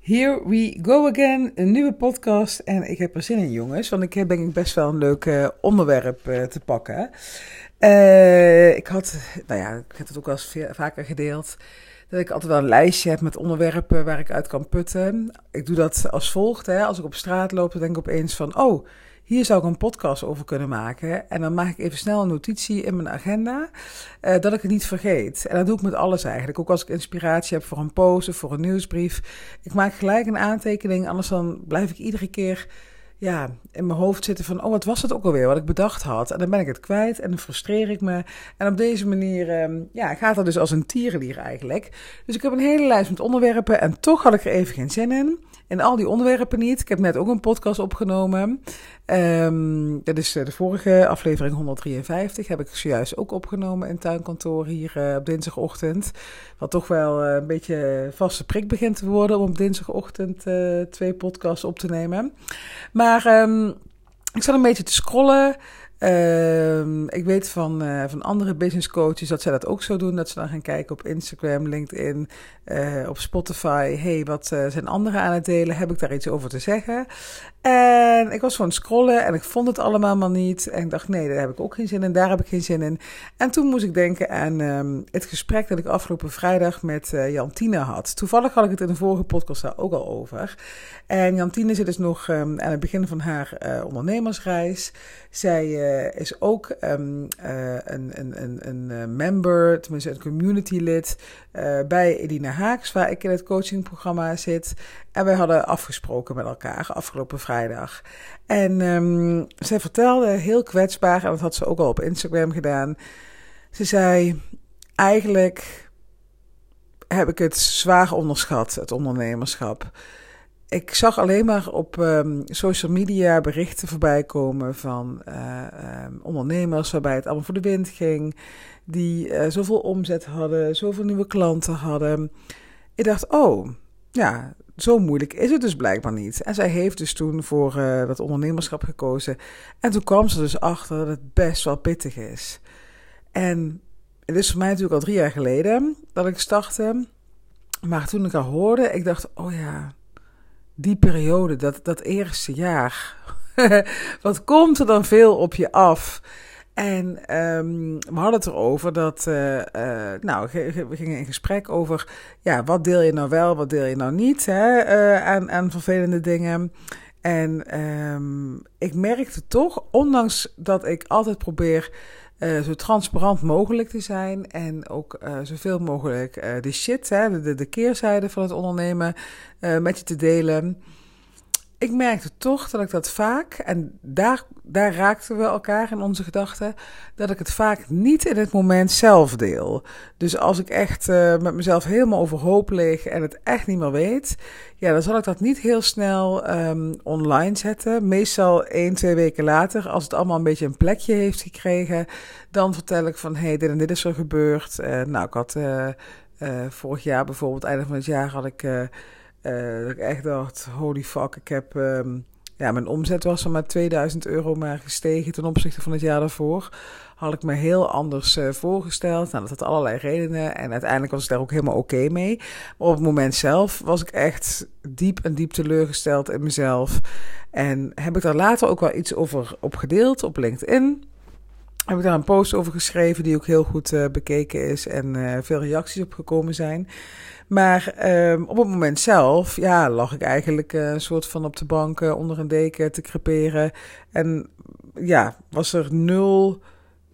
Here we go again, een nieuwe podcast. En ik heb er zin in, jongens, want ik heb denk ik best wel een leuk uh, onderwerp uh, te pakken. Uh, ik had, nou ja, ik heb het ook al eens vaker gedeeld, dat ik altijd wel een lijstje heb met onderwerpen waar ik uit kan putten. Ik doe dat als volgt, hè. als ik op straat loop, dan denk ik opeens van, oh hier zou ik een podcast over kunnen maken. En dan maak ik even snel een notitie in mijn agenda, uh, dat ik het niet vergeet. En dat doe ik met alles eigenlijk. Ook als ik inspiratie heb voor een post of voor een nieuwsbrief. Ik maak gelijk een aantekening, anders dan blijf ik iedere keer ja, in mijn hoofd zitten van, oh, wat was het ook alweer, wat ik bedacht had. En dan ben ik het kwijt en dan frustreer ik me. En op deze manier, um, ja, gaat dat dus als een tierenlier eigenlijk. Dus ik heb een hele lijst met onderwerpen en toch had ik er even geen zin in. En al die onderwerpen niet. Ik heb net ook een podcast opgenomen. Um, dat is eh, de vorige aflevering 153. Heb ik zojuist ook opgenomen in tuinkantoor hier uh, op dinsdagochtend. Wat toch wel uh, een beetje vaste prik begint te worden om op dinsdagochtend twee podcasts op te nemen. Maar um, ik zat een beetje te scrollen. Uh, ik weet van, uh, van andere business coaches dat zij dat ook zo doen. Dat ze dan gaan kijken op Instagram, LinkedIn, uh, op Spotify. hey, wat zijn anderen aan het delen? Heb ik daar iets over te zeggen? En ik was gewoon scrollen en ik vond het allemaal maar niet. En ik dacht, nee, daar heb ik ook geen zin in, daar heb ik geen zin in. En toen moest ik denken aan um, het gesprek dat ik afgelopen vrijdag met uh, Jantine had. Toevallig had ik het in de vorige podcast daar ook al over. En Jantine zit dus nog um, aan het begin van haar uh, ondernemersreis. Zij uh, is ook een, een, een, een member, tenminste een community lid bij Edina Haaks, waar ik in het coachingprogramma zit. En wij hadden afgesproken met elkaar afgelopen vrijdag. En um, zij vertelde heel kwetsbaar, en dat had ze ook al op Instagram gedaan. Ze zei: Eigenlijk heb ik het zwaar onderschat, het ondernemerschap. Ik zag alleen maar op um, social media berichten voorbij komen van uh, um, ondernemers waarbij het allemaal voor de wind ging, die uh, zoveel omzet hadden, zoveel nieuwe klanten hadden. Ik dacht, oh, ja, zo moeilijk is het dus blijkbaar niet. En zij heeft dus toen voor uh, dat ondernemerschap gekozen. En toen kwam ze dus achter dat het best wel pittig is. En het is voor mij natuurlijk al drie jaar geleden dat ik startte. Maar toen ik haar hoorde, ik dacht, oh ja, die periode, dat, dat eerste jaar. Wat komt er dan veel op je af? En um, we hadden het erover dat, uh, uh, nou, we gingen in gesprek over, ja, wat deel je nou wel, wat deel je nou niet hè, uh, aan, vervelende dingen. En um, ik merkte toch, ondanks dat ik altijd probeer zo transparant mogelijk te zijn en ook zoveel mogelijk de shit, hè, de, de keerzijde van het ondernemen met je te delen ik merkte toch dat ik dat vaak, en daar, daar raakten we elkaar in onze gedachten, dat ik het vaak niet in het moment zelf deel. Dus als ik echt uh, met mezelf helemaal overhoop lig en het echt niet meer weet, ja, dan zal ik dat niet heel snel um, online zetten. Meestal één, twee weken later, als het allemaal een beetje een plekje heeft gekregen, dan vertel ik van, hé, hey, dit en dit is er gebeurd. Uh, nou, ik had uh, vorig jaar bijvoorbeeld, einde van het jaar, had ik uh, dat ik echt dacht, holy fuck, ik heb... Um, ja, mijn omzet was er maar 2000 euro maar gestegen ten opzichte van het jaar daarvoor. Had ik me heel anders uh, voorgesteld. Nou, dat had allerlei redenen. En uiteindelijk was ik daar ook helemaal oké mee. Maar op het moment zelf was ik echt diep en diep teleurgesteld in mezelf. En heb ik daar later ook wel iets over opgedeeld op LinkedIn. Heb ik daar een post over geschreven die ook heel goed uh, bekeken is en veel reacties op gekomen zijn. Maar um, op het moment zelf, ja, lag ik eigenlijk uh, een soort van op de bank uh, onder een deken te creperen. En ja, was er nul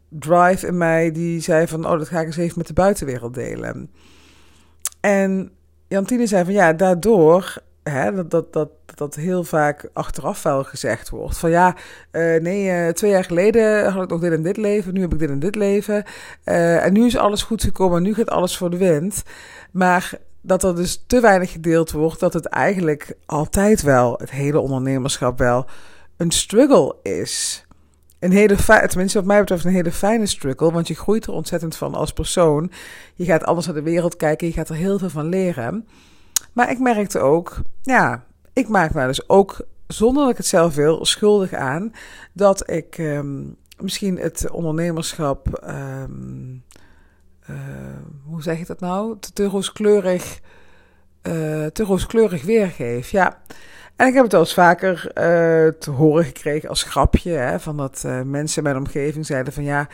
drive in mij die zei van, oh, dat ga ik eens even met de buitenwereld delen. En Jantine zei van, ja, daardoor, hè, dat, dat, dat, dat heel vaak achteraf wel gezegd wordt. Van ja, uh, nee, twee jaar geleden had ik nog dit en dit leven, nu heb ik dit en dit leven. En nu is alles goed gekomen, nu gaat alles voor de wind. Maar dat er dus te weinig gedeeld wordt, dat het eigenlijk altijd wel, het hele ondernemerschap wel, een struggle is. Een hele fijne, tenminste wat mij betreft een hele fijne struggle, want je groeit er ontzettend van als persoon. Je gaat anders naar de wereld kijken, je gaat er heel veel van leren. Maar ik merkte ook, ja, ik maak me dus ook, zonder dat ik het zelf wil, schuldig aan dat ik um, misschien het ondernemerschap um, uh, hoe zeg ik dat nou? Te rooskleurig te rooskleurig weergeef. Ja, en ik heb het al eens vaker te horen gekregen als grapje. Hè, van dat mensen in mijn omgeving zeiden van ja,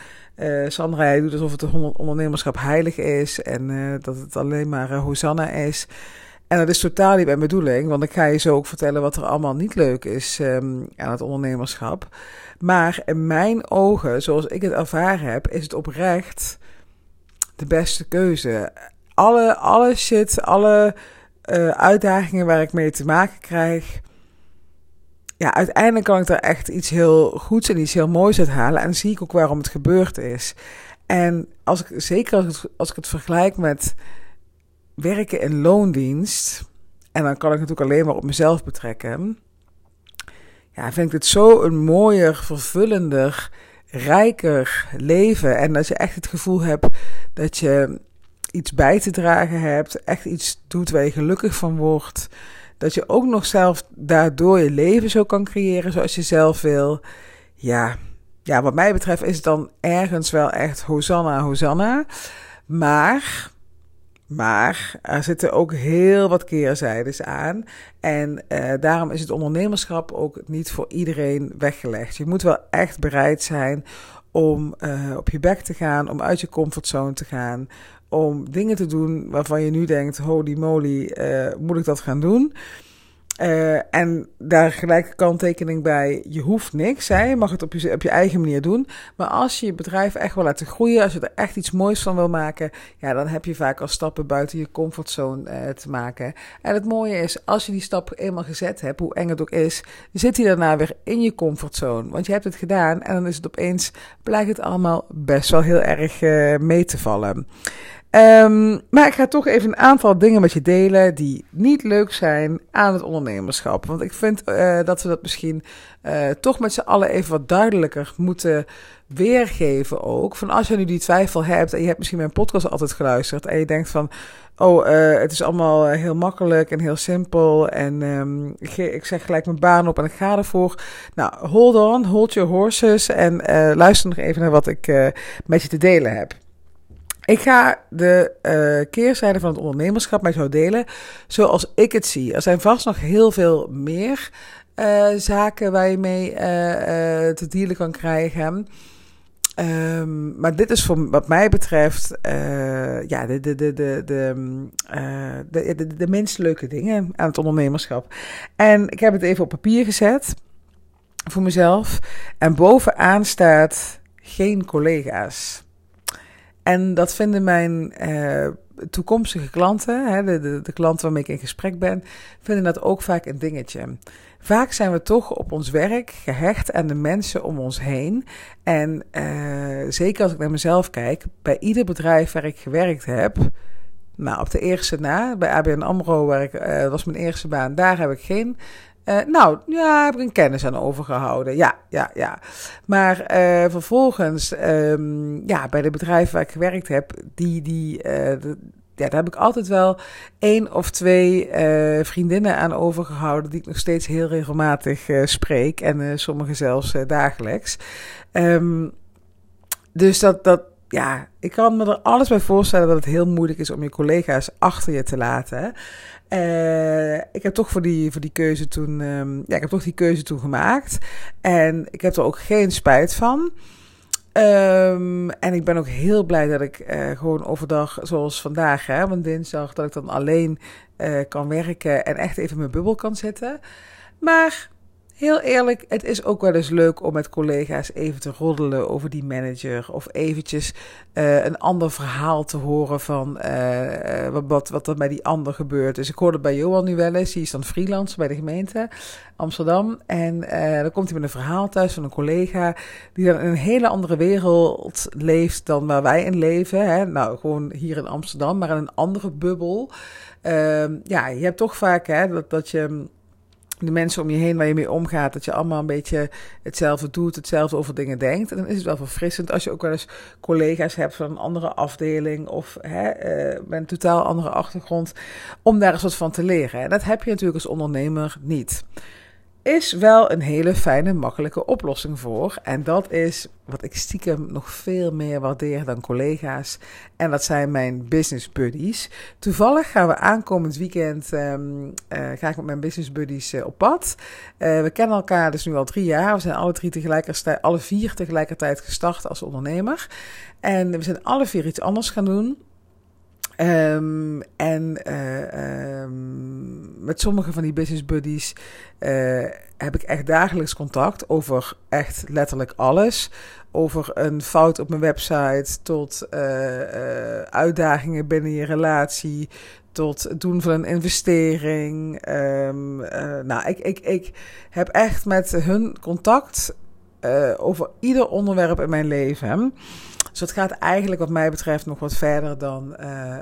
Sandra, jij doet alsof het ondernemerschap heilig is. En dat het alleen maar Hosanna is. En dat is totaal niet mijn bedoeling, want ik ga je zo ook vertellen wat er allemaal niet leuk is um, aan het ondernemerschap. Maar in mijn ogen, zoals ik het ervaren heb, is het oprecht de beste keuze. Alle, alle shit, alle uh, uitdagingen waar ik mee te maken krijg. Ja, uiteindelijk kan ik er echt iets heel goeds en iets heel moois uit halen. En zie ik ook waarom het gebeurd is. En als ik, zeker als ik, als ik het vergelijk met werken in loondienst, en dan kan ik het ook alleen maar op mezelf betrekken. Ja, vind ik het zo een mooier, vervullender, rijker leven. En dat je echt het gevoel hebt dat je iets bij te dragen hebt, echt iets doet waar je gelukkig van wordt. Dat je ook nog zelf daardoor je leven zo kan creëren zoals je zelf wil. Ja, ja wat mij betreft is het dan ergens wel echt Hosanna, Hosanna. Maar maar er zitten ook heel wat keerzijdes aan. En uh, daarom is het ondernemerschap ook niet voor iedereen weggelegd. Je moet wel echt bereid zijn om uh, op je bek te gaan, om uit je comfortzone te gaan. Om dingen te doen waarvan je nu denkt: holy moly, uh, moet ik dat gaan doen? Uh, en daar gelijk kanttekening bij, je hoeft niks. Hè? Je mag het op je, op je eigen manier doen. Maar als je je bedrijf echt wil laten groeien, als je er echt iets moois van wil maken, ja, dan heb je vaak al stappen buiten je comfortzone uh, te maken. En het mooie is, als je die stap eenmaal gezet hebt, hoe eng het ook is, zit hij daarna weer in je comfortzone. Want je hebt het gedaan en dan is het opeens, blijkt het allemaal best wel heel erg uh, mee te vallen. Um, maar ik ga toch even een aantal dingen met je delen die niet leuk zijn aan het ondernemerschap. Want ik vind uh, dat we dat misschien uh, toch met z'n allen even wat duidelijker moeten weergeven ook. Van als je nu die twijfel hebt en je hebt misschien mijn podcast altijd geluisterd en je denkt van... Oh, uh, het is allemaal heel makkelijk en heel simpel. En um, ik, ik, zeg gelijk mijn baan op en ik ga ervoor. Nou, hold on, hold your horses. En luister nog even naar wat ik met je te delen heb. Ik ga de uh, keerzijde van het ondernemerschap met jou delen zoals ik het zie. Er zijn vast nog heel veel meer uh, zaken waar je mee uh, te dealen kan krijgen. Um, maar dit is voor wat mij betreft ja, de, de, de, de, de, de, de, de minst leuke dingen aan het ondernemerschap. En ik heb het even op papier gezet voor mezelf. En bovenaan staat geen collega's. En dat vinden mijn uh, toekomstige klanten, hè, de, de, de, klanten waarmee ik in gesprek ben, vinden dat ook vaak een dingetje. Vaak zijn we toch op ons werk gehecht aan de mensen om ons heen. En uh, zeker als ik naar mezelf kijk, bij ieder bedrijf waar ik gewerkt heb, nou, op de eerste na, bij ABN AMRO, waar ik, uh, was mijn eerste baan, daar heb ik geen uh, nou, ja, heb ik een kennis aan overgehouden. Ja, ja, ja. Maar uh, vervolgens, um, ja, bij de bedrijven waar ik gewerkt heb, die, die, uh, ja, daar heb ik altijd wel één of twee vriendinnen aan overgehouden, die ik nog steeds heel regelmatig spreek. En sommige zelfs dagelijks. Um, dus dat, dat, ja, ik kan me er alles bij voorstellen dat het heel moeilijk is om je collega's achter je te laten. Uh, ik heb toch voor die, voor die keuze toen, um, ja, ik heb toch die keuze toen gemaakt. En ik heb er ook geen spijt van. Um, en ik ben ook heel blij dat ik uh, gewoon overdag, zoals vandaag, hè, want dinsdag, dat ik dan alleen uh, kan werken en echt even mijn bubbel kan zitten. Maar heel eerlijk, het is ook wel eens leuk om met collega's even te roddelen over die manager. Of eventjes uh, een ander verhaal te horen van uh, wat, wat er bij die ander gebeurt. Dus ik hoorde bij Johan nu wel eens, die is dan freelance bij de gemeente Amsterdam. En uh, dan komt hij met een verhaal thuis van een collega die dan in een hele andere wereld leeft dan waar wij in leven. Hè? Nou, gewoon hier in Amsterdam, maar in een andere bubbel. Uh, ja, je hebt toch vaak hè, dat, dat je de mensen om je heen waar je mee omgaat, dat je allemaal een beetje hetzelfde doet, hetzelfde over dingen denkt. En dan is het wel verfrissend als je ook wel eens collega's hebt van een andere afdeling of hè, uh, met een totaal andere achtergrond, om daar eens wat van te leren. En dat heb je natuurlijk als ondernemer niet. Is wel een hele fijne, makkelijke oplossing voor. En dat is wat ik stiekem nog veel meer waardeer dan collega's. En dat zijn mijn business buddies. Toevallig gaan we aankomend weekend, um, ga ik met mijn business buddies uh, op pad. Uh, we kennen elkaar dus nu al drie jaar. We zijn alle drie tegelijkertijd, alle vier tegelijkertijd gestart als ondernemer. En we zijn alle vier iets anders gaan doen. Um, en uh, um, met sommige van die business buddies uh, heb ik echt dagelijks contact over echt letterlijk alles. Over een fout op mijn website, tot uh, uitdagingen binnen je relatie, tot het doen van een investering. Um, nou, ik, ik, ik heb echt met hun contact over ieder onderwerp in mijn leven. Dus dat gaat eigenlijk wat mij betreft nog wat verder dan uh,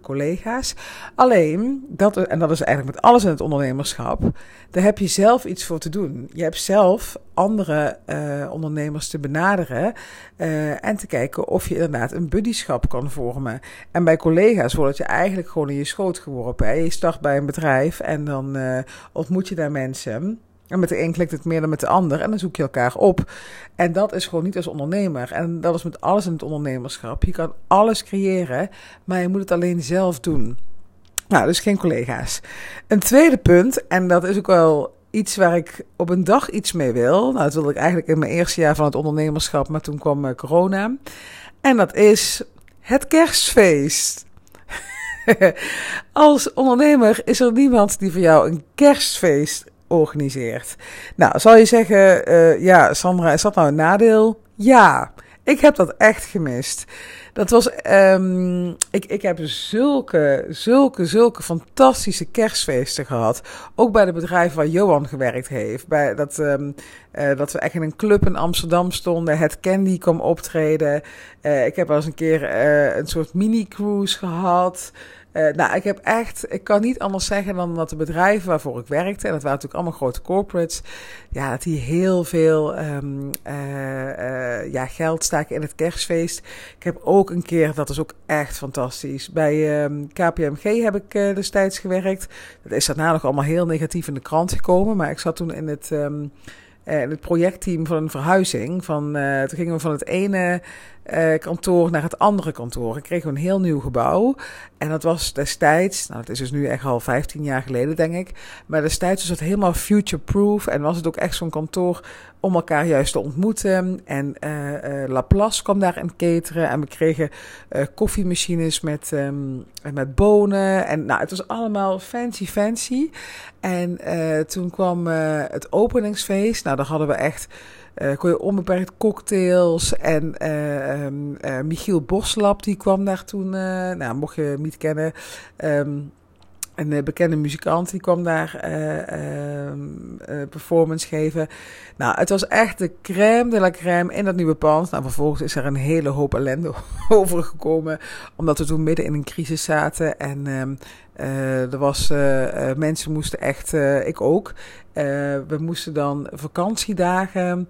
collega's. Alleen, dat, en dat is eigenlijk met alles in het ondernemerschap, daar heb je zelf iets voor te doen. Je hebt zelf andere uh, ondernemers te benaderen en te kijken of je inderdaad een buddyschap kan vormen. En bij collega's wordt het je eigenlijk gewoon in je schoot geworpen. Je start bij een bedrijf en dan ontmoet je daar mensen. En met de een klikt het meer dan met de ander. En dan zoek je elkaar op. En dat is gewoon niet als ondernemer. En dat is met alles in het ondernemerschap. Je kan alles creëren, maar je moet het alleen zelf doen. Nou, dus geen collega's. Een tweede punt, en dat is ook wel iets waar ik op een dag iets mee wil. Nou, dat wilde ik eigenlijk in mijn eerste jaar van het ondernemerschap, maar toen kwam uh, corona. En dat is het kerstfeest. Als ondernemer is er niemand die voor jou een kerstfeest organiseert. Nou, zal je zeggen, uh, ja, Sandra, is dat nou een nadeel? Ja, ik heb dat echt gemist. Dat was, um, ik, ik heb zulke, zulke, zulke fantastische kerstfeesten gehad. Ook bij de bedrijven waar Johan gewerkt heeft. Bij dat, um, dat we echt in een club in Amsterdam stonden. Het Candy kwam optreden. Uh, ik heb wel eens een keer uh, een soort mini-cruise gehad. Uh, nou, ik heb echt, ik kan niet anders zeggen dan dat de bedrijven waarvoor ik werkte, en dat waren natuurlijk allemaal grote corporates, ja, dat die heel veel um, uh, uh, ja, geld staken in het kerstfeest. Ik heb ook een keer, dat is ook echt fantastisch, bij um, KPMG heb ik destijds gewerkt. Dat is daarna nog allemaal heel negatief in de krant gekomen, maar ik zat toen in het. In het projectteam van een verhuizing. Van, toen gingen we van het ene uh, kantoor naar het andere kantoor. Kregen we een heel nieuw gebouw. En dat was destijds, nou, het is dus nu echt al 15 jaar geleden, denk ik. Maar destijds was het helemaal future-proof. En was het ook echt zo'n kantoor om elkaar juist te ontmoeten. En uh, uh, Laplace kwam daar in cateren. En we kregen koffiemachines met, um, met bonen. En nou, het was allemaal fancy, fancy. En toen kwam het openingsfeest. Nou, daar hadden we echt uh, kon je onbeperkt cocktails. En uh, um, uh, Michiel Boslap, die kwam daar toen, nou, mocht je hem niet kennen. Um, een bekende muzikant die kwam daar uh, performance geven. Nou, het was echt de crème de la crème in dat nieuwe pand. Nou, vervolgens is er een hele hoop ellende overgekomen. Omdat we toen midden in een crisis zaten. En er was, mensen moesten echt, ik ook. we moesten dan vakantiedagen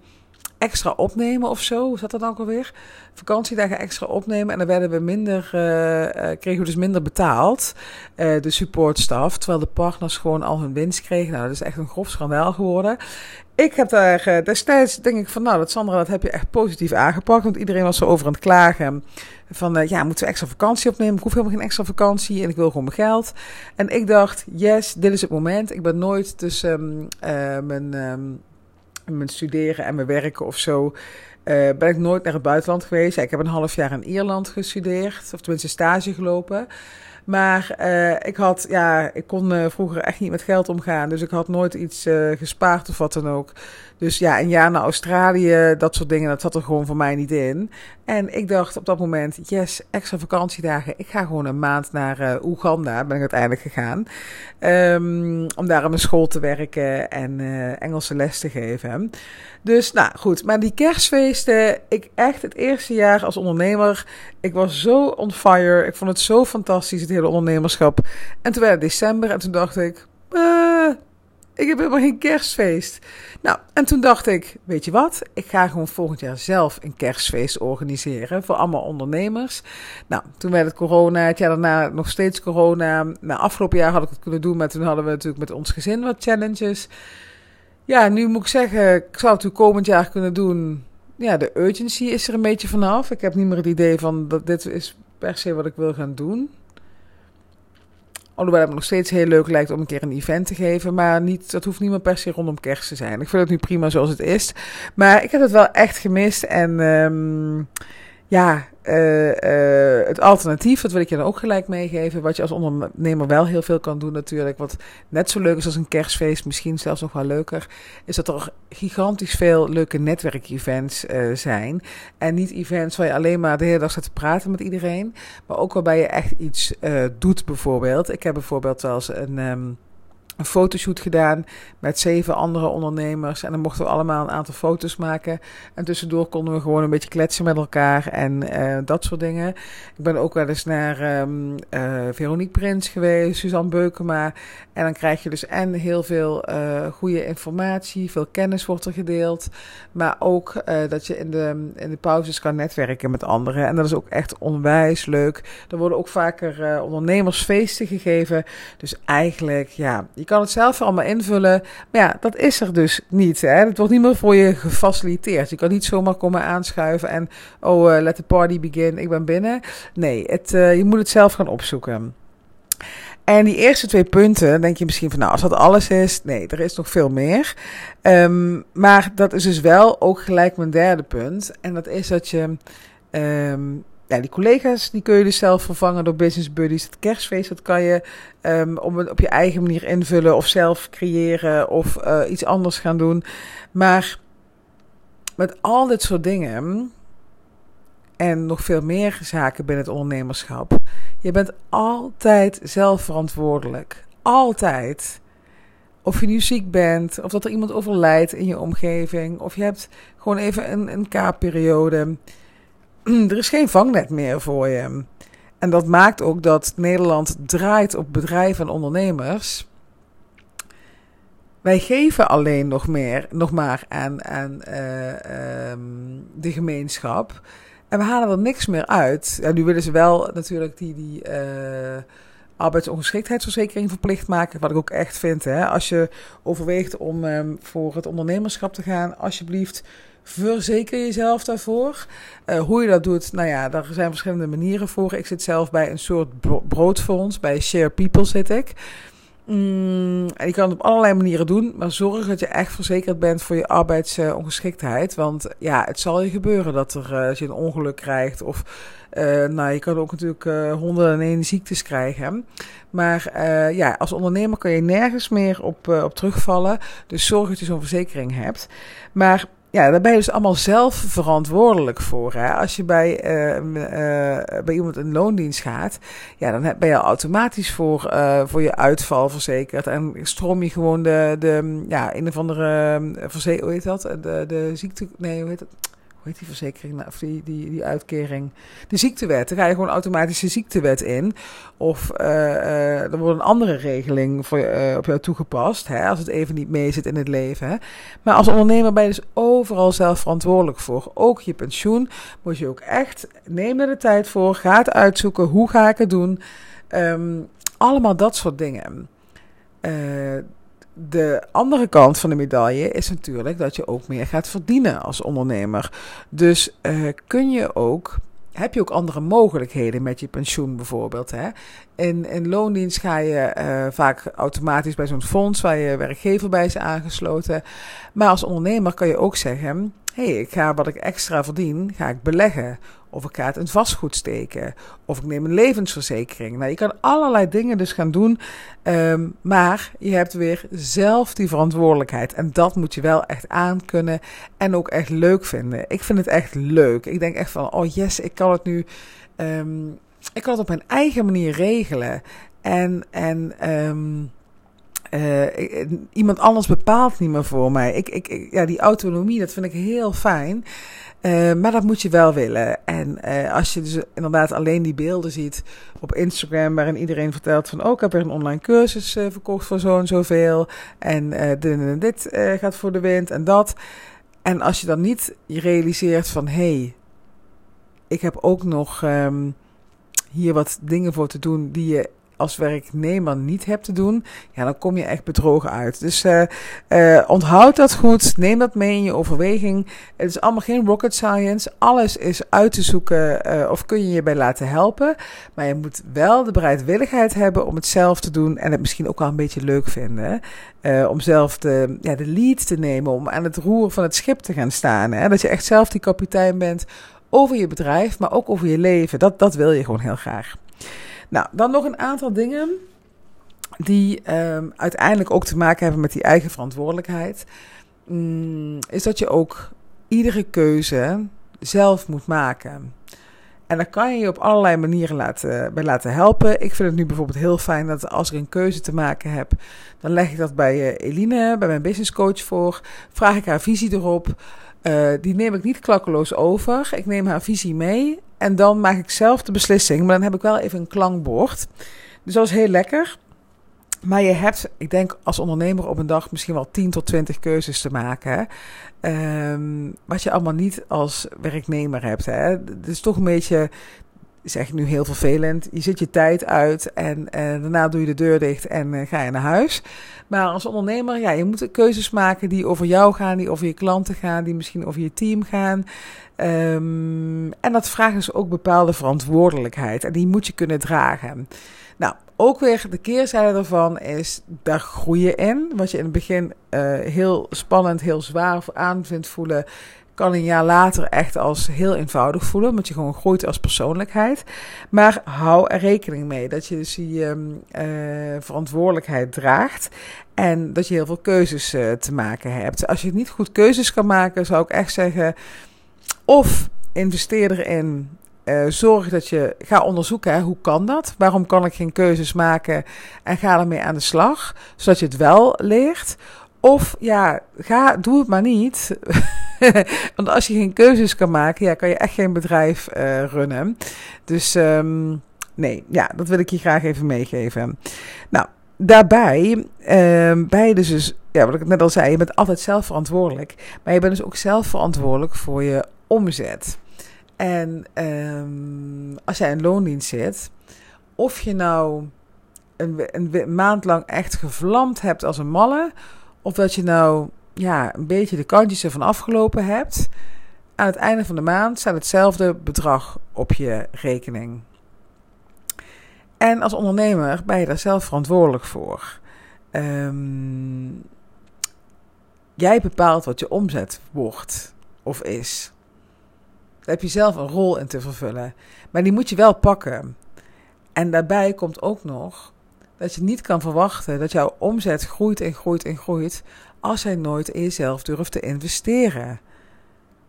extra opnemen of zo. Hoe zat dat dan ook alweer? Vakantiedagen extra opnemen. En dan werden we minder, uh, uh, kregen we dus minder betaald. Uh, de supportstaf. Terwijl de partners gewoon al hun winst kregen. Nou, dat is echt een grof schandaal geworden. Ik heb daar destijds, denk ik van, nou, dat Sandra, dat heb je echt positief aangepakt. Want iedereen was zo over aan het klagen. Van, ja, moeten we extra vakantie opnemen? Ik hoef helemaal geen extra vakantie en ik wil gewoon mijn geld. En ik dacht, yes, dit is het moment. Ik ben nooit tussen um, mijn... Um, mijn studeren en mijn werken of zo, uh, ben ik nooit naar het buitenland geweest. Ik heb een half jaar in Ierland gestudeerd, of tenminste stage gelopen. Maar uh, ik had, ja, ik kon uh, vroeger echt niet met geld omgaan. Dus ik had nooit iets gespaard of wat dan ook. Dus ja, een jaar naar Australië, dat soort dingen, dat zat er gewoon voor mij niet in. En ik dacht op dat moment, yes, extra vakantiedagen. Ik ga gewoon een maand naar uh, Oeganda, ben ik uiteindelijk gegaan. Um, om daar aan mijn school te werken en uh, Engelse les te geven. Dus nou goed, maar die kerstfeesten, ik echt het eerste jaar als ondernemer, ik was zo on fire. Ik vond het zo fantastisch, het hele ondernemerschap. En toen werd het december en toen dacht ik, uh, ik heb helemaal geen kerstfeest. Nou, en toen dacht ik, weet je wat? Ik ga gewoon volgend jaar zelf een kerstfeest organiseren voor allemaal ondernemers. Nou, toen werd het corona, het jaar daarna nog steeds corona. Nou, afgelopen jaar had ik het kunnen doen, maar toen hadden we natuurlijk met ons gezin wat challenges. Ja, nu moet ik zeggen, ik zou het natuurlijk komend jaar kunnen doen. Ja, de urgency is er een beetje vanaf. Ik heb niet meer het idee van dat dit is per se wat ik wil gaan doen. Alhoewel het nog steeds heel leuk lijkt om een keer een event te geven. Maar niet, dat hoeft niet meer per se rondom kerst te zijn. Ik vind het nu prima zoals het is. Maar ik heb het wel echt gemist. En um, ja, uh, uh, het alternatief, dat wil ik je dan ook gelijk meegeven. Wat je als ondernemer wel heel veel kan doen natuurlijk. Wat net zo leuk is als een kerstfeest, misschien zelfs nog wel leuker. Is dat er gigantisch veel leuke netwerkevents uh, zijn. En niet events waar je alleen maar de hele dag staat te praten met iedereen. Maar ook waarbij je echt iets doet bijvoorbeeld. Ik heb bijvoorbeeld wel eens een... Um, een fotoshoot gedaan met zeven andere ondernemers. En dan mochten we allemaal een aantal foto's maken. En tussendoor konden we gewoon een beetje kletsen met elkaar en uh, dat soort dingen. Ik ben ook wel eens naar um, Veronique Prins geweest, Suzanne Beukema. En dan krijg je dus en heel veel uh, goede informatie, veel kennis wordt er gedeeld. Maar ook dat je in de, in de pauzes kan netwerken met anderen. En dat is ook echt onwijs leuk. Er worden ook vaker ondernemersfeesten gegeven. Dus eigenlijk, ja, kan het zelf allemaal invullen. Maar ja, dat is er dus niet. Hè? Het wordt niet meer voor je gefaciliteerd. Je kan niet zomaar komen aanschuiven en, oh, uh, let the party begin, ik ben binnen. Nee, het, uh, je moet het zelf gaan opzoeken. En die eerste twee punten, denk je misschien van, nou, als dat alles is, nee, er is nog veel meer. Um, maar dat is dus wel ook gelijk mijn derde punt. En dat is dat je um, ja, die collega's die kun je dus zelf vervangen door business buddies. Het kerstfeest dat kan je um, op je eigen manier invullen of zelf creëren of uh, iets anders gaan doen. Maar met al dit soort dingen en nog veel meer zaken binnen het ondernemerschap. Je bent altijd zelf verantwoordelijk. Altijd. Of je nu ziek bent, of dat er iemand overlijdt in je omgeving, of je hebt gewoon even een, een K-periode. er is geen vangnet meer voor je. En dat maakt ook dat Nederland draait op bedrijven en ondernemers. Wij geven alleen nog, meer, nog maar aan, uh, um, de gemeenschap. En we halen er niks meer uit. Ja, nu willen ze wel natuurlijk die, die uh, arbeidsongeschiktheidsverzekering verplicht maken. Wat ik ook echt vind. Hè. Als je overweegt om um, voor het ondernemerschap te gaan, alsjeblieft Verzeker jezelf daarvoor. Uh, hoe je dat doet, nou ja, daar zijn verschillende manieren voor. Ik zit zelf bij een soort broodfonds, bij Share People zit ik. Mm, en je kan het op allerlei manieren doen, maar zorg dat je echt verzekerd bent voor je arbeidsongeschiktheid. want ja, het zal je gebeuren dat er, uh, als je een ongeluk krijgt of uh, nou, je kan ook natuurlijk uh, honderden en één ziektes krijgen. Maar ja, als ondernemer kan je nergens meer op, op terugvallen. Dus zorg dat je zo'n verzekering hebt. Maar ja, daar ben je dus allemaal zelf verantwoordelijk voor. Hè? Als je bij, uh, uh, bij iemand in loondienst gaat, ja, dan ben je automatisch voor, uh, voor je uitval verzekerd. En stroom je gewoon de, de ja, een of andere, uh, hoe heet dat? De, de ziekte, nee, hoe heet dat? Die verzekering, nou, of die, die, die uitkering, de ziektewet. Dan ga je gewoon automatisch de ziektewet in. Of uh, uh, er wordt een andere regeling voor, uh, op jou toegepast, hè, als het even niet mee zit in het leven. Hè. Maar als ondernemer ben je dus overal zelf verantwoordelijk voor. Ook je pensioen moet je ook echt, neem er de tijd voor, ga het uitzoeken, hoe ga ik het doen. Um, allemaal dat soort dingen. De andere kant van de medaille is natuurlijk dat je ook meer gaat verdienen als ondernemer. Dus uh, kun je ook. Heb je ook andere mogelijkheden met je pensioen bijvoorbeeld? Hè? In, in loondienst ga je uh, vaak automatisch bij zo'n fonds waar je werkgever bij is aangesloten. Maar als ondernemer kan je ook zeggen: hé, hey, ik ga wat ik extra verdien, ga ik beleggen. Of ik ga het in vastgoed steken. Of ik neem een levensverzekering. Nou, je kan allerlei dingen dus gaan doen. Um, maar je hebt weer zelf die verantwoordelijkheid. En dat moet je wel echt aankunnen. En ook echt leuk vinden. Ik vind het echt leuk. Ik denk echt van, oh yes, ik kan het nu. Um, ik kan het op mijn eigen manier regelen. En, en um, uh, iemand anders bepaalt niet meer voor mij. Ik, ik, ja, die autonomie, dat vind ik heel fijn. Uh, maar dat moet je wel willen. En uh, als je dus inderdaad alleen die beelden ziet op Instagram, waarin iedereen vertelt van, oh, ik heb er een online cursus uh, verkocht voor zo en zoveel. En dit en dit gaat voor de wind en dat. En als je dan niet realiseert van, hé, hey, ik heb ook nog um, hier wat dingen voor te doen die je als werknemer niet hebt te doen, ja, dan kom je echt bedrogen uit. Dus uh, onthoud dat goed, neem dat mee in je overweging. Het is allemaal geen rocket science, alles is uit te zoeken uh, of kun je je bij laten helpen. Maar je moet wel de bereidwilligheid hebben om het zelf te doen en het misschien ook wel een beetje leuk vinden. om zelf de, ja, de lead te nemen, om aan het roer van het schip te gaan staan. Hè? Dat je echt zelf die kapitein bent over je bedrijf, maar ook over je leven. Dat, dat wil je gewoon heel graag. Nou, dan nog een aantal dingen die um, uiteindelijk ook te maken hebben met die eigen verantwoordelijkheid. Mm, is dat je ook iedere keuze zelf moet maken. En daar kan je je op allerlei manieren laten, bij laten helpen. Ik vind het nu bijvoorbeeld heel fijn dat als ik een keuze te maken heb, dan leg ik dat bij uh, Eline, bij mijn business coach voor. Vraag ik haar visie erop. Uh, die neem ik niet klakkeloos over. Ik neem haar visie mee en dan maak ik zelf de beslissing. Maar dan heb ik wel even een klankbord. Dus dat is heel lekker. Maar je hebt, ik denk als ondernemer op een dag misschien wel 10 tot 20 keuzes te maken. Um, wat je allemaal niet als werknemer hebt. Het is toch een beetje is echt nu heel vervelend. Je zit je tijd uit en, en daarna doe je de deur dicht en uh, ga je naar huis. Maar als ondernemer, ja, je moet keuzes maken die over jou gaan, die over je klanten gaan, die misschien over je team gaan. Um, en dat vraagt dus ook bepaalde verantwoordelijkheid en die moet je kunnen dragen. Nou, ook weer de keerzijde ervan is, daar groei je in. Wat je in het begin uh, heel spannend, heel zwaar aan vindt voelen, kan een jaar later echt als heel eenvoudig voelen, omdat je gewoon groeit als persoonlijkheid. Maar hou er rekening mee dat je dus die um, uh, verantwoordelijkheid draagt en dat je heel veel keuzes uh, te maken hebt. Als je niet goed keuzes kan maken, zou ik echt zeggen, of investeer erin uh, zorg dat je ga onderzoeken hè, hoe kan dat? Waarom kan ik geen keuzes maken? En ga ermee aan de slag, zodat je het wel leert. Of ja, ga, doe het maar niet. Want als je geen keuzes kan maken, ja, kan je echt geen bedrijf uh, runnen. Dus um, nee, ja, dat wil ik je graag even meegeven. Nou, daarbij je dus, dus, ja, wat ik net al zei, je bent altijd zelf verantwoordelijk. Maar je bent dus ook zelf verantwoordelijk voor je omzet. En um, als jij in loondienst zit, of je nou een, een maand lang echt gevlamd hebt als een malle, of dat je nou ja, een beetje de kantjes ervan afgelopen hebt. Aan het einde van de maand staat hetzelfde bedrag op je rekening. En als ondernemer ben je daar zelf verantwoordelijk voor. Um, jij bepaalt wat je omzet wordt of is. Daar heb je zelf een rol in te vervullen. Maar die moet je wel pakken. En daarbij komt ook nog dat je niet kan verwachten dat jouw omzet groeit en groeit en groeit als jij nooit in jezelf durft te investeren.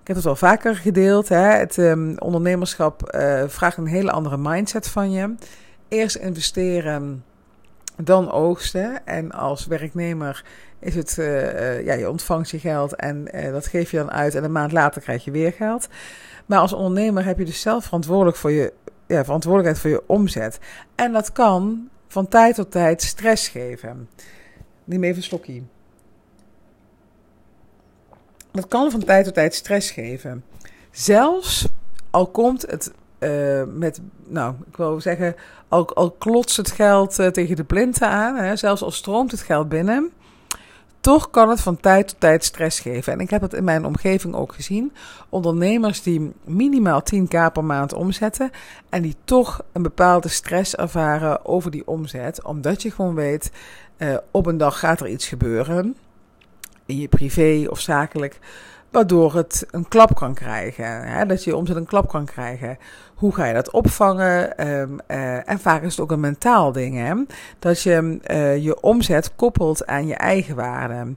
Ik heb het wel vaker gedeeld. Hè? Het um, ondernemerschap uh, vraagt een hele andere mindset van je. Eerst investeren, dan oogsten. En als werknemer is het, uh, uh, ja, je ontvangt je geld en dat geef je dan uit. En een maand later krijg je weer geld. Maar als ondernemer heb je dus zelf verantwoordelijk voor je, ja, verantwoordelijkheid voor je omzet. En dat kan van tijd tot tijd stress geven. Neem even een slokje. Dat kan van tijd tot tijd stress geven. Zelfs al komt het uh, met, nou, ik wil zeggen, al, al klotst het geld uh, tegen de plinten aan, hè, zelfs al stroomt het geld binnen, toch kan het van tijd tot tijd stress geven. En ik heb het in mijn omgeving ook gezien. Ondernemers die minimaal 10k per maand omzetten en die toch een bepaalde stress ervaren over die omzet, omdat je gewoon weet, uh, op een dag gaat er iets gebeuren in je privé of zakelijk, waardoor het een klap kan krijgen. Hè? Dat je omzet een klap kan krijgen. Hoe ga je dat opvangen? Um, uh, en vaak is het ook een mentaal ding, hè? dat je uh, je omzet koppelt aan je eigen waarde.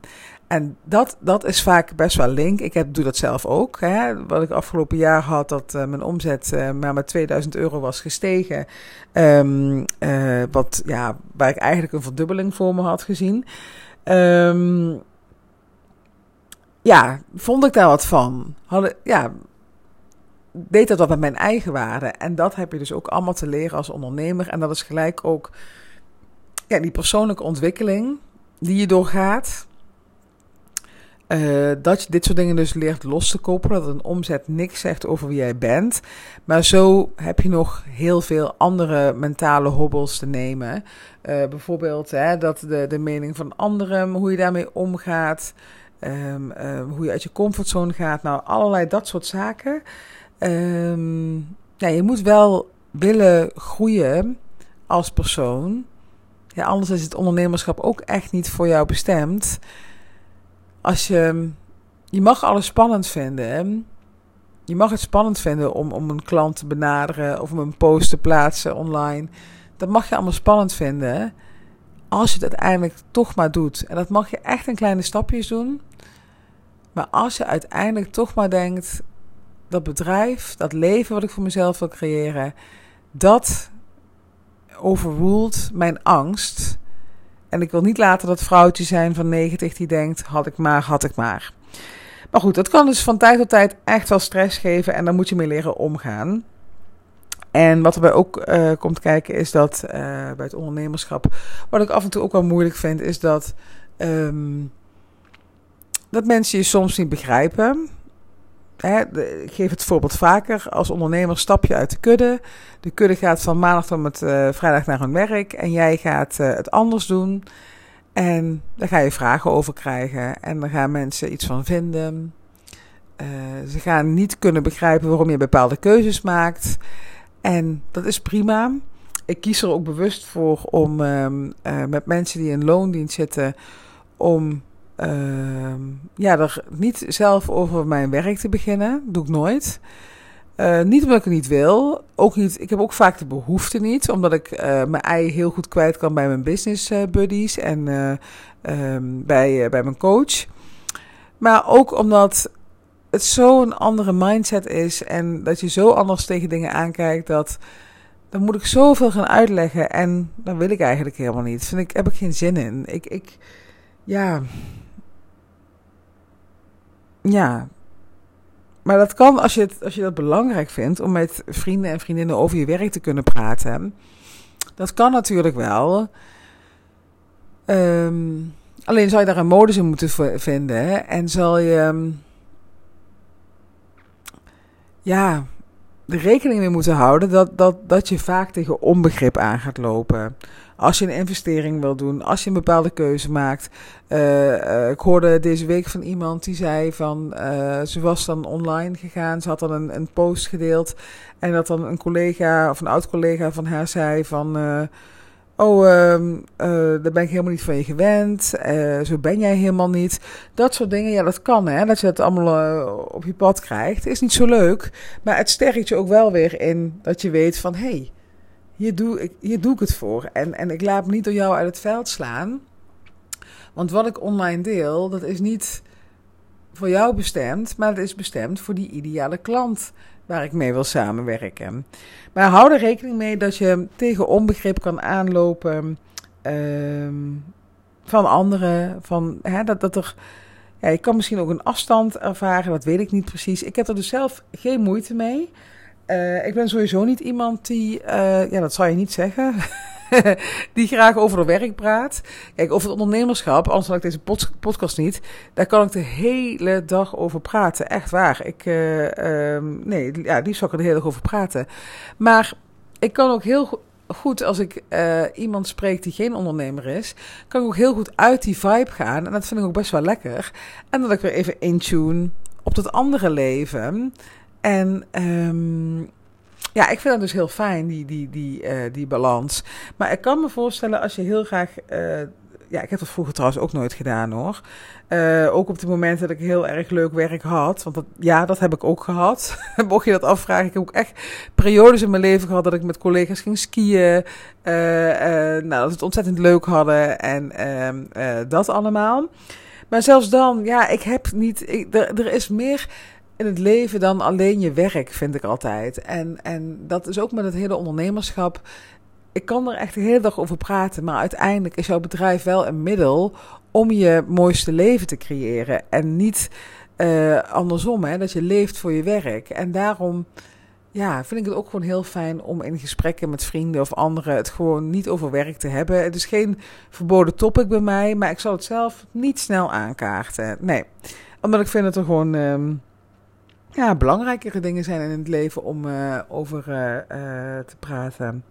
En dat, dat is vaak best wel link. Ik heb, doe dat zelf ook. Hè. Wat ik afgelopen jaar had, dat uh, mijn omzet maar met 2000 euro was gestegen. Uh, wat, ja, waar ik eigenlijk een verdubbeling voor me had gezien. Um, ja, vond ik daar wat van. Hadden, ja, deed dat wat met mijn eigen waarde. En dat heb je dus ook allemaal te leren als ondernemer. En dat is gelijk ook ja, die persoonlijke ontwikkeling die je doorgaat. Uh, dat je dit soort dingen dus leert los te koppelen. Dat een omzet niks zegt over wie jij bent. Maar zo heb je nog heel veel andere mentale hobbels te nemen. Uh, bijvoorbeeld hè, dat de, de mening van anderen, hoe je daarmee omgaat. Um, um, hoe je uit je comfortzone gaat. Nou, allerlei dat soort zaken. Ja, je moet wel willen groeien als persoon. Ja, anders is het ondernemerschap ook echt niet voor jou bestemd. Als je, je mag alles spannend vinden. Je mag het spannend vinden om, om een klant te benaderen of om een post te plaatsen online. Dat mag je allemaal spannend vinden. Als je het uiteindelijk toch maar doet. En dat mag je echt in kleine stapjes doen. Maar als je uiteindelijk toch maar denkt: dat bedrijf, dat leven wat ik voor mezelf wil creëren, dat overruled mijn angst. En ik wil niet later dat vrouwtje zijn van 90 die denkt: had ik maar, had ik maar. Maar goed, dat kan dus van tijd tot tijd echt wel stress geven en daar moet je mee leren omgaan. En wat erbij ook uh, komt kijken is dat uh, bij het ondernemerschap, wat ik af en toe ook wel moeilijk vind, is dat, um, dat mensen je soms niet begrijpen. Hè, ik geef het voorbeeld vaker. Als ondernemer stap je uit de kudde. De kudde gaat van maandag tot met uh, vrijdag naar hun werk. En jij gaat het anders doen. En daar ga je vragen over krijgen. En daar gaan mensen iets van vinden. Ze gaan niet kunnen begrijpen waarom je bepaalde keuzes maakt. En dat is prima. Ik kies er ook bewust voor om ehm, met mensen die in loondienst zitten. om uh, ja, er niet zelf over mijn werk te beginnen. doe ik nooit. Uh, niet omdat ik het niet wil. Ook niet, ik heb ook vaak de behoefte niet. Omdat ik uh, mijn ei heel goed kwijt kan bij mijn business eh, buddies en um, bij, bij mijn coach. Maar ook omdat het zo'n andere mindset is. En dat je zo anders tegen dingen aankijkt. Dat dan moet ik zoveel gaan uitleggen. En dat wil ik eigenlijk helemaal niet. Vind ik, heb ik geen zin in. Ik, ik ja, ja. Maar dat kan als je, het, als je dat belangrijk vindt om met vrienden en vriendinnen over je werk te kunnen praten. Dat kan natuurlijk wel. Um, alleen zal je daar een modus in moeten vinden. En zal je. Ja, de rekening mee moeten houden dat, dat, dat je vaak tegen onbegrip aan gaat lopen. Als je een investering wil doen, als je een bepaalde keuze maakt. Uh, uh, ik hoorde deze week van iemand die zei van uh, ze was dan online gegaan. Ze had dan een, een post gedeeld. En dat dan een collega of een oud collega van haar zei van Oh, uh, uh, daar ben ik helemaal niet van je gewend. Uh, zo ben jij helemaal niet. Dat soort dingen, ja, dat kan, hè. Dat je het allemaal uh, op je pad krijgt. Is niet zo leuk. Maar het sterkt je ook wel weer in dat je weet van... hé, hey, hier, doe ik, hier doe ik het voor. En, en ik laat me niet door jou uit het veld slaan. Want wat ik online deel, dat is niet voor jou bestemd... maar het is bestemd voor die ideale klant waar ik mee wil samenwerken. Maar hou er rekening mee dat je tegen onbegrip kan aanlopen uh, van anderen. Van, hè, dat, dat er, ja, je kan misschien ook een afstand ervaren, dat weet ik niet precies. Ik heb er dus zelf geen moeite mee. Uh, ik ben sowieso niet iemand die, uh, ja, dat zou je niet zeggen. die graag over het werk praat. Kijk, over het ondernemerschap, anders had ik deze podcast niet. Daar kan ik de hele dag over praten. Echt waar. Ik, uh, nee, ja, die zou ik er de hele dag over praten. Maar ik kan ook heel goed, als ik uh, iemand spreek die geen ondernemer is, kan ik ook heel goed uit die vibe gaan. En dat vind ik ook best wel lekker. En dat ik weer even intune op dat andere leven. En um, ja, ik vind dat dus heel fijn, die, die, die, uh, die balans. Maar ik kan me voorstellen als je heel graag. Uh, ja, ik heb dat vroeger trouwens ook nooit gedaan hoor. Uh, ook op de momenten dat ik heel erg leuk werk had. Want dat, ja, dat heb ik ook gehad. Mocht je dat afvragen. Ik heb ook echt periodes in mijn leven gehad dat ik met collega's ging skiën. nou, dat we het ontzettend leuk hadden. En ehm, dat allemaal. Maar zelfs dan, ja, ik heb niet. Er is meer in het leven dan alleen je werk, vind ik altijd. En, en dat is ook met het hele ondernemerschap. Ik kan er echt de hele dag over praten, maar uiteindelijk is jouw bedrijf wel een middel om je mooiste leven te creëren. En niet uh, andersom, hè, dat je leeft voor je werk. En daarom ja, vind ik het ook gewoon heel fijn om in gesprekken met vrienden of anderen het gewoon niet over werk te hebben. Het is geen verboden topic bij mij, maar ik zal het zelf niet snel aankaarten. Nee, omdat ik vind dat er gewoon um, ja, belangrijkere dingen zijn in het leven om uh, over uh, uh, te praten.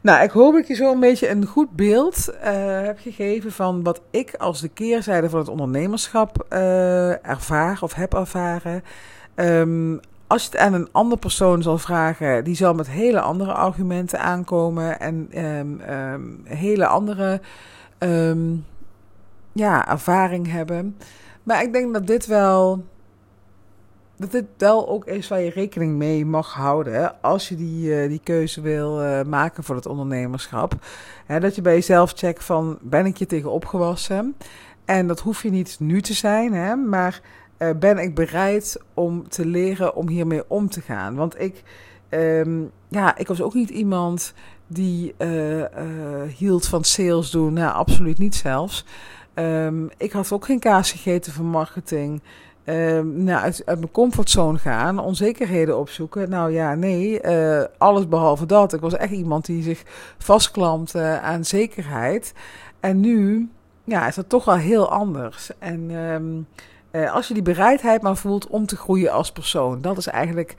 Nou, ik hoop dat ik je zo een beetje een goed beeld heb gegeven van wat ik als de keerzijde van het ondernemerschap ervaar of heb ervaren. Um, als je het aan een andere persoon zal vragen, die zal met hele andere argumenten aankomen en um, um, hele andere ja, ervaring hebben. Maar ik denk dat dit wel. Dat dit wel ook is waar je rekening mee mag houden als je die, uh, die keuze wil uh, maken voor het ondernemerschap. He, dat je bij jezelf checkt van ben ik je tegen opgewassen? En dat hoef je niet nu te zijn, hè, maar uh, ben ik bereid om te leren om hiermee om te gaan. Want ik, um, ja, ik was ook niet iemand die hield van sales doen. Nou, absoluut niet zelfs. Um, ik had ook geen kaas gegeten van marketing. Um, nou, uit, mijn comfortzone gaan, onzekerheden opzoeken. Nou ja, nee, uh, alles behalve dat. Ik was echt iemand die zich vastklampte aan zekerheid. En nu ja, is dat toch wel heel anders. En um, uh, als je die bereidheid maar voelt om te groeien als persoon, dat is eigenlijk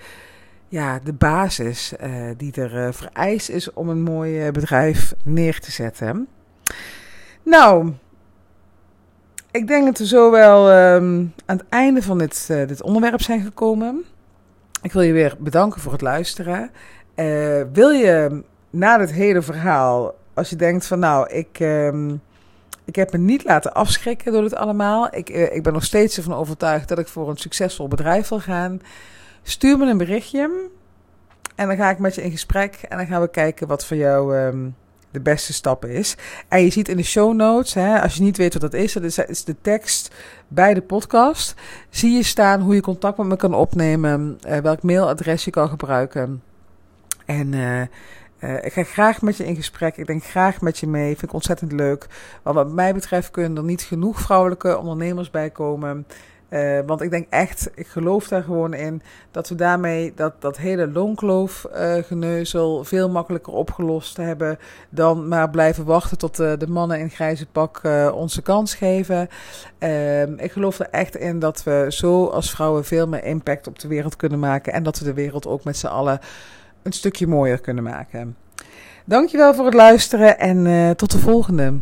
ja, de basis uh, die er uh, vereist is om een mooi bedrijf neer te zetten. Nou, ik denk dat we zo wel um, aan het einde van dit, dit onderwerp zijn gekomen. Ik wil je weer bedanken voor het luisteren. wil je na dit hele verhaal, als je denkt van nou, ik. Um, ik heb me niet laten afschrikken door dit allemaal. Ik, uh, ik ben nog steeds ervan overtuigd dat ik voor een succesvol bedrijf wil gaan. Stuur me een berichtje. En dan ga ik met je in gesprek. En dan gaan we kijken wat voor jou um, de beste stap is. En je ziet in de show notes, hè, als je niet weet wat dat is, dat is, de tekst bij de podcast. Zie je staan hoe je contact met me kan opnemen. Uh, welk mailadres je kan gebruiken. En uh, ik ga graag met je in gesprek. Ik denk graag met je mee. Vind ik ontzettend leuk. Wat mij betreft kunnen er niet genoeg vrouwelijke ondernemers bij komen. Uh, want ik denk echt, ik geloof daar gewoon in, dat we daarmee dat, dat hele loonkloof-geneuzel uh, veel makkelijker opgelost hebben dan maar blijven wachten tot uh, de mannen in grijze pak onze kans geven. Ehm, ik geloof er echt in dat we zo als vrouwen veel meer impact op de wereld kunnen maken en dat we de wereld ook met z'n allen een stukje mooier kunnen maken. Dankjewel voor het luisteren en tot de volgende.